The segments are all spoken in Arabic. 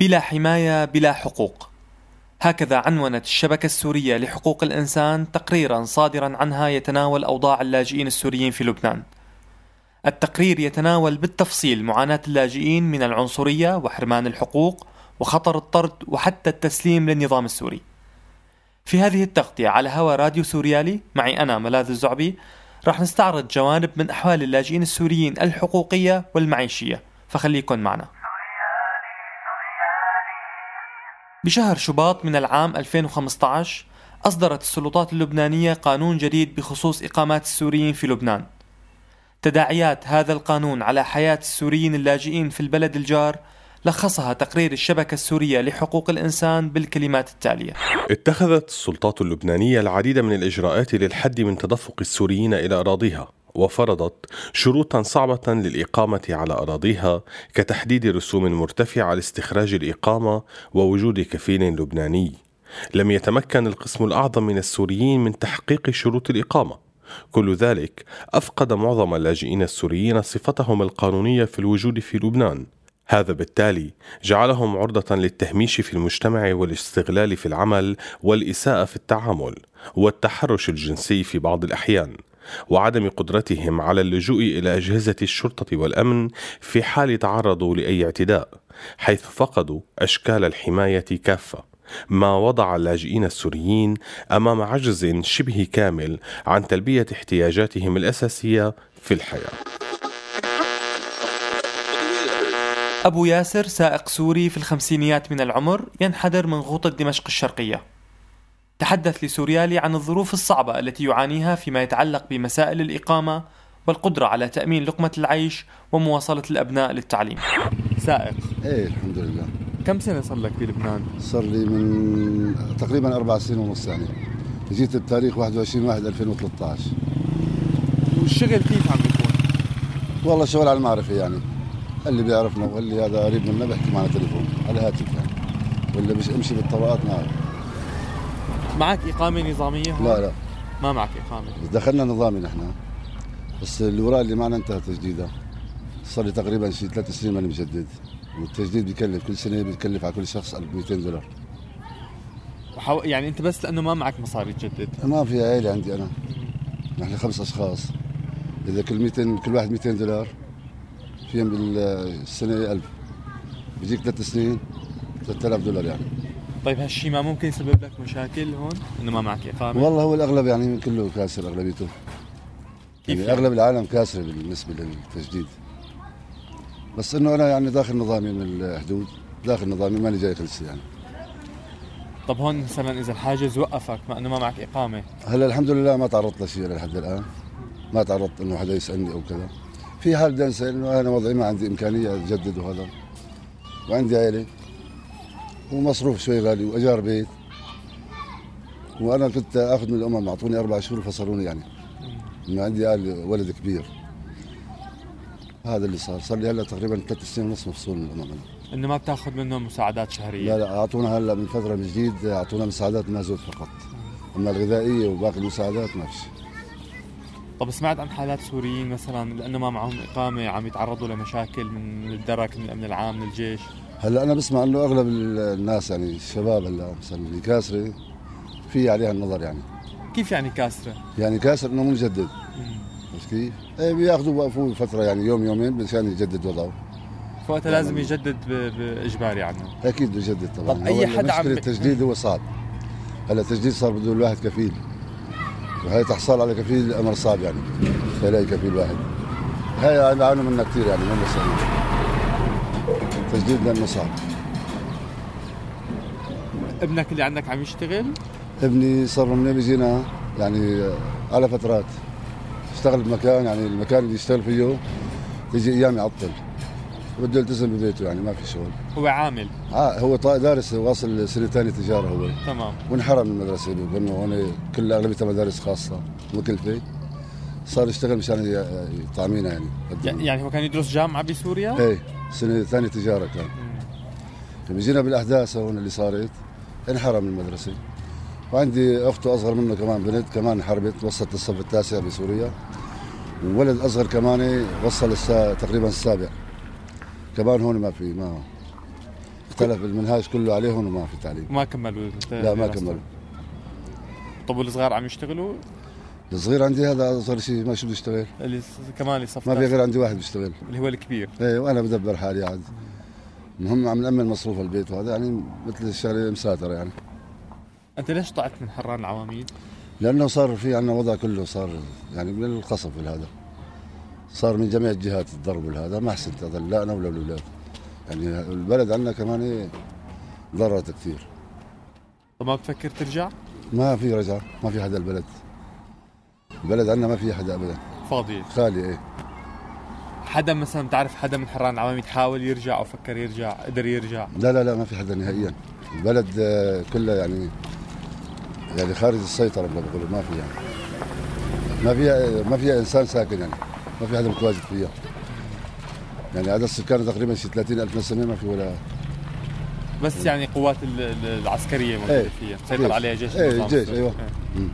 بلا حماية بلا حقوق. هكذا عنونت الشبكة السورية لحقوق الإنسان تقريرا صادرا عنها يتناول أوضاع اللاجئين السوريين في لبنان. التقرير يتناول بالتفصيل معاناة اللاجئين من العنصرية وحرمان الحقوق وخطر الطرد وحتى التسليم للنظام السوري. في هذه التغطية على هوا راديو سوريالي معي أنا ملاذ الزعبي راح نستعرض جوانب من أحوال اللاجئين السوريين الحقوقية والمعيشية فخليكن معنا. بشهر شباط من العام 2015 أصدرت السلطات اللبنانية قانون جديد بخصوص إقامات السوريين في لبنان. تداعيات هذا القانون على حياة السوريين اللاجئين في البلد الجار لخصها تقرير الشبكة السورية لحقوق الإنسان بالكلمات التالية. اتخذت السلطات اللبنانية العديد من الإجراءات للحد من تدفق السوريين إلى أراضيها. وفرضت شروطا صعبة للإقامة على أراضيها كتحديد رسوم مرتفعة لاستخراج الإقامة ووجود كفيل لبناني. لم يتمكن القسم الأعظم من السوريين من تحقيق شروط الإقامة. كل ذلك أفقد معظم اللاجئين السوريين صفتهم القانونية في الوجود في لبنان. هذا بالتالي جعلهم عرضة للتهميش في المجتمع والاستغلال في العمل والإساءة في التعامل والتحرش الجنسي في بعض الأحيان. وعدم قدرتهم على اللجوء إلى أجهزة الشرطة والأمن في حال تعرضوا لأي اعتداء حيث فقدوا أشكال الحماية كافة ما وضع اللاجئين السوريين أمام عجز شبه كامل عن تلبية احتياجاتهم الأساسية في الحياة. أبو ياسر سائق سوري في الخمسينيات من العمر ينحدر من غوطة دمشق الشرقية تحدث لسوريالي عن الظروف الصعبة التي يعانيها فيما يتعلق بمسائل الإقامة والقدرة على تأمين لقمة العيش ومواصلة الأبناء للتعليم. سائق. إيه الحمد لله. كم سنة صار لك في لبنان؟ صار لي من تقريبا أربع سنين ونص يعني. جيت بتاريخ 21 1 2013 والشغل كيف عم بيكون؟ والله شغل على المعرفة يعني. اللي بيعرفنا واللي هذا قريب منا بيحكي معنا تليفون على هاتف يعني. واللي مش امشي بالطرقات معه. معك إقامة نظامية؟ لا لا. ما معك إقامة. دخلنا نظامي نحن. بس اللي وراء اللي معنا انتهى تجديده صار لي تقريبا شي ثلاث سنين ماني مجدد. والتجديد بيكلف كل سنة بيكلف على كل شخص 1200 دولار. وحو... يعني انت بس لأنه ما معك مصاري تجدد. ما في عائله عندي أنا. نحن خمس أشخاص. إذا كل 200 كل واحد 200 دولار فيهم بالسنة 1000 بيجيك ثلاث سنين 3000 دولار يعني. طيب هالشيء ما ممكن يسبب لك مشاكل هون؟ إنه ما معك إقامة؟ والله هو الأغلب يعني كله كاسر أغلبيته. يعني, يعني؟ أغلب العالم كاسر بالنسبة للتجديد. بس إنه أنا يعني داخل نظامي من الحدود داخل نظامي ماني جاي خلص يعني. طب هون مثلا إذا الحاجز وقفك مع إنه ما معك إقامة؟ هلا الحمد لله ما تعرضت لشيء لحد الآن. ما تعرضت إنه حدا يسألني أو كذا. في حال بدي انسى إنه أنا وضعي ما عندي إمكانية أجدد وهذا وعندي عائله ومصروف شوي غالي وأجار بيت. وأنا كنت آخذ من الأمم أعطوني أربع شهور وفصلوني يعني. انه عندي ولد كبير. هذا اللي صار. صار لي هلا تقريبا ثلاث سنين ونص مفصول من الأمم. إنه ما بتاخذ منهم مساعدات شهرية؟ لا لا أعطونا هلا من فترة من جديد أعطونا مساعدات مازوت فقط. أما الغذائية وباقي المساعدات ما فيش طب سمعت عن حالات سوريين مثلا لأنه ما معهم إقامة عم يتعرضوا لمشاكل من الدرك من الأمن العام من الجيش؟ هلا أنا بسمع إنه أغلب الناس يعني الشباب هلا مثلا اللي كاسره في عليها النظر يعني. كيف يعني كاسرة؟ يعني كاسر إنه مجدد. بس كيف؟ إيه بياخذوا بوقفوه فترة يعني يوم يومين مشان يجدد وضعه. فوقتها لازم يجدد بإجباري عنه أكيد بيجدد طبعا. طب أي حدا عم التجديد هو صعب هلا التجديد صار بده الواحد كفيل. وهي تحصل على كفيل أمر صعب يعني. تلاقي كفيل واحد هاي بيعانوا منها كثير يعني ما بس تجديد لأنه صعب ابنك اللي عندك عم يشتغل؟ ابني صار من بيجينا يعني على فترات. اشتغل بمكان يعني المكان اللي يشتغل فيه يجي أيام يعطل. بده يلتزم ببيته يعني ما في شغل. هو عامل؟ آه هو دارس واصل سنة ثانية تجارة هو. تمام. وانحرم من المدرسة بأنه هون كل اغلبيتها مدارس خاصة مكلفه صار يشتغل مشان يطعمينا يعني. يعني هو كان يدرس جامعة بسوريا؟ إيه. سنة ثانية تجارة كان. لما جينا بالأحداث هون اللي صارت انحرم المدرسة. وعندي اخته أصغر منه كمان بنت كمان حربت وصلت الصف التاسع بسوريا. وولد أصغر كمان وصل السا... تقريبا السابع. كمان هون ما في ما اختلف المنهاج كله عليهم وما في تعليم. ما كملوا. لا ما كملوا. طب والصغار عم يشتغلوا؟ الصغير عندي هذا اصغر شيء ما شو بيشتغل اللي كمان اللي ما في غير عندي واحد بيشتغل. اللي هو الكبير. إيه وأنا بدبر حالي عاد. المهم عم نأمن مصروف البيت وهذا يعني مثل الشغله مساتره يعني. أنت ليش طلعت من حران العواميد؟ لأنه صار في عندنا وضع كله صار يعني من القصف هذا صار من جميع الجهات الضرب هذا ما حسنت هذا لا أنا ولا الأولاد. يعني البلد عندنا كمان إيه ضررت كثير. طب ما بتفكر ترجع؟ ما في رجعة ما في حدا البلد. البلد عندنا ما في حدا ابدا. فاضي. خالي إيه. حدا مثلا بتعرف حدا من حران العواميد حاول يرجع أو فكر يرجع قدر يرجع؟ لا لا لا ما في حدا نهائيا. البلد آه، كلها يعني يعني خارج السيطرة بقولوا ما في يعني ما فيها ما فيها إنسان ساكن يعني. ما في حدا متواجد فيها. يعني عدد السكان تقريبا شي 30 ألف نسمة ما في ولا. بس يعني قوات العسكرية موجودة إيه فيها. مسيطر عليها جيش إيه جيش أيوه. إيه.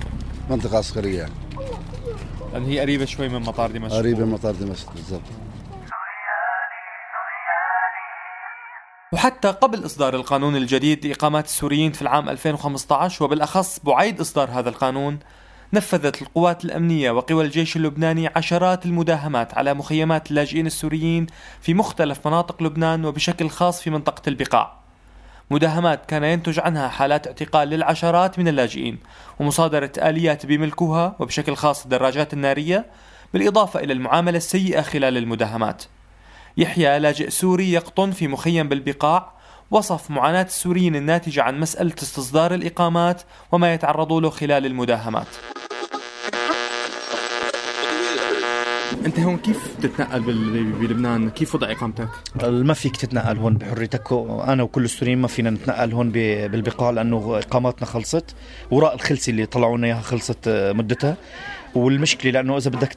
منطقة عسكرية يعني. لأن هي قريبة شوي من مطار دمشق. قريبة من مطار دمشق بالضبط. وحتى قبل إصدار القانون الجديد لإقامات السوريين في العام 2015 وبالأخص بعيد إصدار هذا القانون نفذت القوات الأمنية وقوى الجيش اللبناني عشرات المداهمات على مخيمات اللاجئين السوريين في مختلف مناطق لبنان وبشكل خاص في منطقة البقاع. مداهمات كان ينتج عنها حالات اعتقال للعشرات من اللاجئين ومصادرة آليات بملكها وبشكل خاص الدراجات النارية بالإضافة إلى المعاملة السيئة خلال المداهمات. يحيى لاجئ سوري يقطن في مخيم بالبقاع وصف معاناة السوريين الناتجة عن مسألة استصدار الإقامات وما يتعرضوا له خلال المداهمات. أنت هون كيف تتنقل بلبنان؟ كيف وضع إقامتك؟ ما فيك تتنقل هون بحريتك. أنا وكل السوريين ما فينا نتنقل هون بالبقاع لأنه إقاماتنا خلصت. وراء الخلسي اللي طلعوا لنا إياها خلصت مدتها. والمشكلة لأنه إذا بدك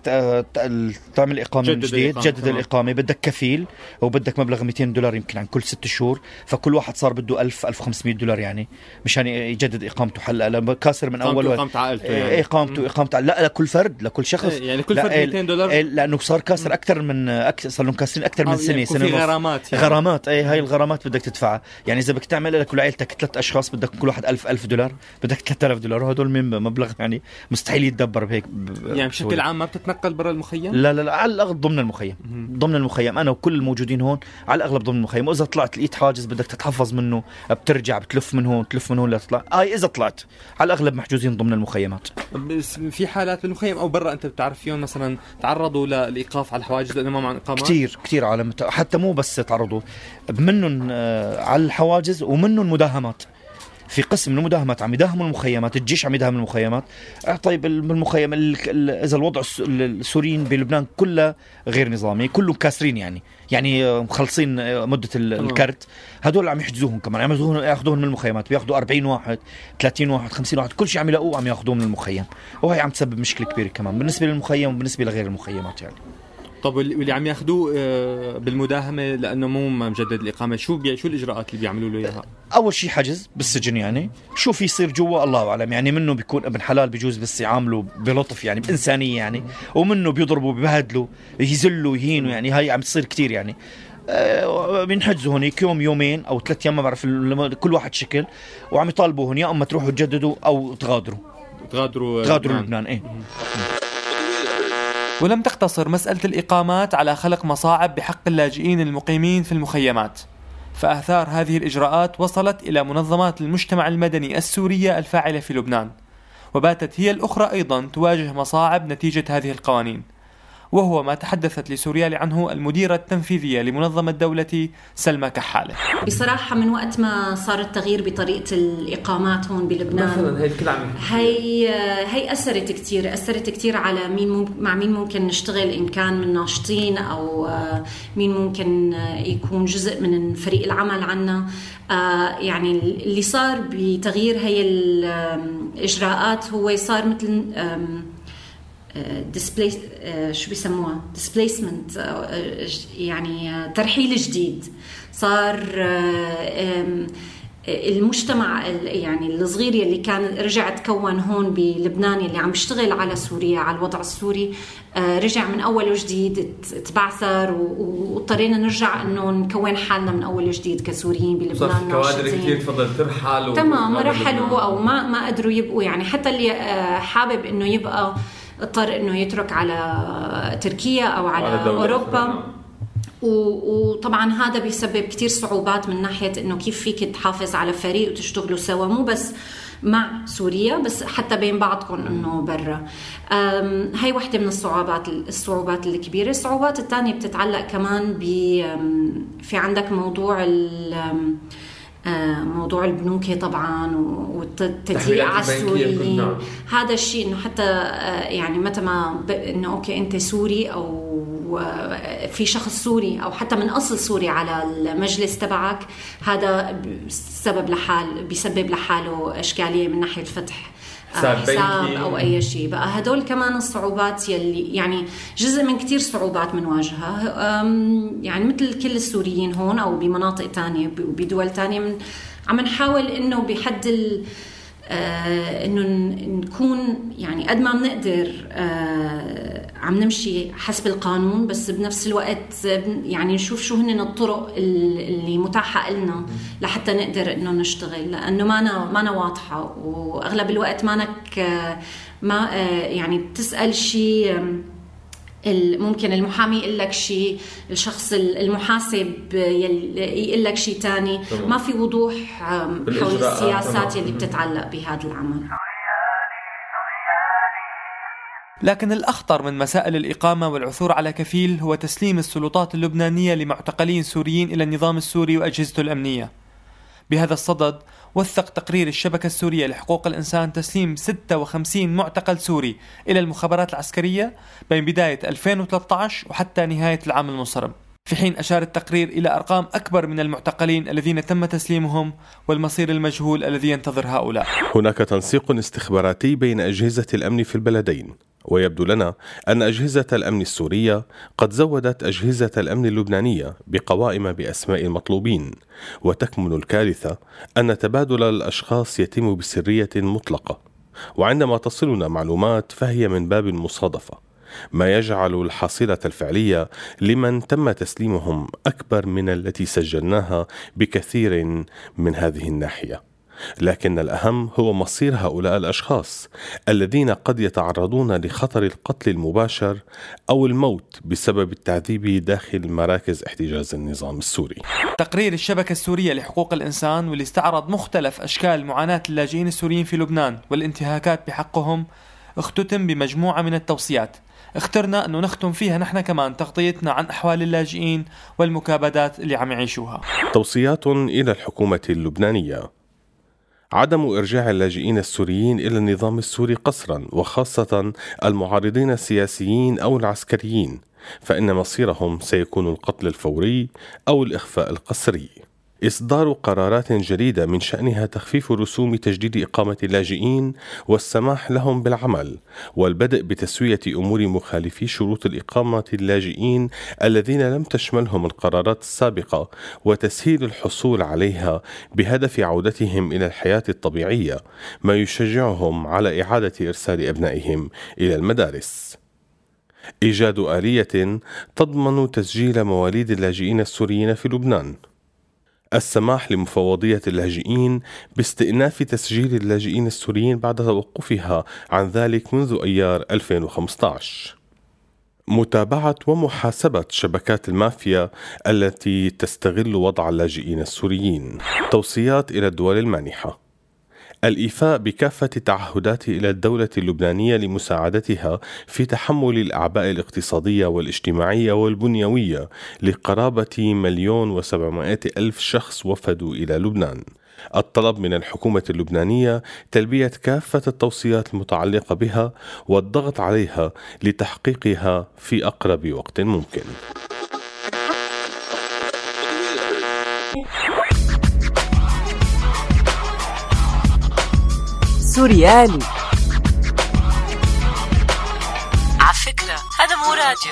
تعمل إقامة من جديد جدد الإقامة بدك كفيل وبدك مبلغ 200 دولار يمكن عن كل ست شهور فكل واحد صار بده 1000 1500 دولار يعني مشان يجدد إقامته. هلأ كاسر من أول اقامه عائلته يعني. إيه، إقامته اقامته لا لكل فرد لكل شخص. إيه، يعني كل فرد 200 دولار. إيه، لأنه صار كاسر أكثر من أكثر صار لهم كاسرين أكثر من آه، سنة يعني سنة في غرامات يعني. غرامات اي هاي الغرامات بدك تدفعها. يعني إذا بدك تعمل لك ولعيلتك ثلاث أشخاص بدك كل واحد 1000 1000 دولار بدك 3000 دولار. وهدول مبلغ يعني مستحيل يتدبر بهيك يعني بشكل عام ما بتتنقل برا المخيم؟ لا لا لا على الأغلب ضمن المخيم. ضمن المخيم. أنا وكل الموجودين هون على الأغلب ضمن المخيم. وإذا طلعت لقيت حاجز بدك تتحفظ منه بترجع بتلف من هون تلف من هون لتطلع اي إذا طلعت. على الأغلب محجوزين ضمن المخيمات. بس في حالات بالمخيم أو برا أنت بتعرف فيهم مثلا تعرضوا للايقاف على الحواجز لأنه ما معهم إقامات؟ كثير كثير عالم حتى مو بس تعرضوا. منهم آه، على الحواجز ومنهم مداهمات. في قسم من المداهمات عم يداهموا المخيمات الجيش عم يداهم المخيمات. آه، طيب بالمخيم إذا الوضع السوريين بلبنان كله غير نظامي كلهم كاسرين يعني. يعني آه، مخلصين آه، مدة الكرت هدول عم يحجزوهم كمان عم ياخذوهم ياخذوهم من المخيمات بياخذوا 40 واحد 30 واحد 50 واحد كل شيء عم يلاقوه عم ياخذوه من المخيم. وهي عم تسبب مشكلة كبيرة كمان بالنسبة للمخيم وبالنسبة لغير المخيمات يعني. طب واللي عم ياخذوه آه، بالمداهمة لأنه مو مجدد الإقامة. شو بي... شو الإجراءات اللي بيعملوا له إياها؟ أول شيء حجز بالسجن يعني. شو في يصير جوا؟ الله أعلم. يعني منه بيكون ابن حلال بجوز بس يعاملوا بلطف يعني بإنسانية يعني. ومنه بيضربوا ببهدلوا يذلوا يهينوا يعني. هاي عم تصير كثير يعني. آه، بنحجزوا هونيك يوم يومين أو ثلاث أيام ما بعرف كل واحد شكل. وعم يطالبوا هون يا أما تروحوا تجددوا أو تغادروا. تغادروا تغادروا لبنان. إيه. ولم تقتصر مسألة الإقامات على خلق مصاعب بحق اللاجئين المقيمين في المخيمات. فآثار هذه الإجراءات وصلت إلى منظمات المجتمع المدني السورية الفاعلة في لبنان. وباتت هي الأخرى أيضا تواجه مصاعب نتيجة هذه القوانين. وهو ما تحدثت لسوريالي عنه المديرة التنفيذية لمنظمة دولة سلمى كحالة. بصراحة من وقت ما صار التغيير بطريقة الإقامات هون بلبنان مثلا هي الكل عم هي هي أثرت كثير أثرت كثير على مين مم... مع مين ممكن نشتغل إن كان من ناشطين أو مين ممكن يكون جزء من فريق العمل عنا. يعني اللي صار بتغيير هي الإجراءات هو صار مثل displace آه، شو بيسموها؟ displacement آه، يعني ترحيل جديد. صار المجتمع يعني الصغير اللي كان رجع تكون هون بلبنان اللي عم يشتغل على سوريا على الوضع السوري آه، رجع من أول وجديد تبعثر واضطرينا نرجع إنه نكون حالنا من أول وجديد كسوريين بلبنان كوادر كثير تفضل ترحل تمام رحلوا أو ما ما قدروا يبقوا. يعني حتى اللي آه، حابب إنه يبقى اضطر إنه يترك على تركيا أو على, على أوروبا. وطبعا هذا بيسبب كثير صعوبات من ناحية إنه كيف فيك تحافظ على فريق وتشتغلوا سوا. مو بس مع سوريا بس حتى بين بعضكم إنه برا. هاي وحدة من الصعوبات الصعوبات الكبيرة. الصعوبات الثانية بتتعلق كمان ب في عندك موضوع موضوع البنوك طبعا والتضييق على السوريين. هذا الشيء إنه حتى يعني متى ما إنه okay أنت سوري أو في شخص سوري أو حتى من أصل سوري على الباسبور تبعك هذا سبب لحال بيسبب لحاله إشكالية من ناحية فتح آه، حساب أو أي شيء. بقى هدول كمان الصعوبات يلي يعني جزء من كثير صعوبات بنواجهها يعني مثل كل السوريين هون أو بمناطق تانية وبدول تانية من عم نحاول إنه بحد آه إنه نكون يعني قد ما بنقدر آه عم نمشي حسب القانون بس بنفس الوقت يعني نشوف شو هن الطرق اللي متاحة لنا لحتى نقدر إنه نشتغل. لأنه ما أنا ما أنا واضحة وأغلب الوقت مانك آه ما آه يعني بتسأل شيء ممكن المحامي يقول لك شيء الشخص المحاسب يقول لك شيء ثاني ما في وضوح حول السياسات اللي بتتعلق بهذا العمل. لكن الأخطر من مسائل الإقامة والعثور على كفيل هو تسليم السلطات اللبنانية لمعتقلين سوريين إلى النظام السوري وأجهزته الأمنية. بهذا الصدد وثق تقرير الشبكة السورية لحقوق الإنسان تسليم 56 معتقل سوري إلى المخابرات العسكرية بين بداية 2013 وحتى نهاية العام المنصرم. في حين أشار التقرير إلى أرقام أكبر من المعتقلين الذين تم تسليمهم والمصير المجهول الذي ينتظر هؤلاء. هناك تنسيق استخباراتي بين أجهزة الأمن في البلدين. ويبدو لنا أن أجهزة الأمن السورية قد زودت أجهزة الأمن اللبنانية بقوائم بأسماء المطلوبين وتكمن الكارثة أن تبادل الأشخاص يتم بسرية مطلقة. وعندما تصلنا معلومات فهي من باب المصادفة ما يجعل الحاصلة الفعلية لمن تم تسليمهم أكبر من التي سجلناها بكثير من هذه الناحية. لكن الأهم هو مصير هؤلاء الأشخاص الذين قد يتعرضون لخطر القتل المباشر أو الموت بسبب التعذيب داخل مراكز احتجاز النظام السوري. تقرير الشبكة السورية لحقوق الإنسان واللي استعرض مختلف أشكال معاناة اللاجئين السوريين في لبنان والانتهاكات بحقهم اختتم بمجموعة من التوصيات. اخترنا أنه نختم فيها نحن كمان تغطيتنا عن أحوال اللاجئين والمكابدات اللي عم يعيشوها. توصيات إلى الحكومة اللبنانية. عدم إرجاع اللاجئين السوريين إلى النظام السوري قسرا وخاصة المعارضين السياسيين أو العسكريين فإن مصيرهم سيكون القتل الفوري أو الإخفاء القسري. إصدار قرارات جديدة من شأنها تخفيف رسوم تجديد إقامة اللاجئين والسماح لهم بالعمل والبدء بتسوية أمور مخالفي شروط الإقامة اللاجئين الذين لم تشملهم القرارات السابقة وتسهيل الحصول عليها بهدف عودتهم إلى الحياة الطبيعية ما يشجعهم على إعادة إرسال أبنائهم إلى المدارس. إيجاد آلية تضمن تسجيل مواليد اللاجئين السوريين في لبنان السماح لمفوضية اللاجئين باستئناف تسجيل اللاجئين السوريين بعد توقفها عن ذلك منذ أيار 2015 متابعة ومحاسبة شبكات المافيا التي تستغل وضع اللاجئين السوريين. توصيات إلى الدول المانحة. الإيفاء بكافة التعهدات إلى الدولة اللبنانية لمساعدتها في تحمل الأعباء الاقتصادية والاجتماعية والبنيوية لقرابة مليون وسبعمائة ألف شخص وفدوا إلى لبنان الطلب من الحكومة اللبنانية تلبية كافة التوصيات المتعلقة بها والضغط عليها لتحقيقها في أقرب وقت ممكن. سوريالي. على فكرة هذا مو راديو.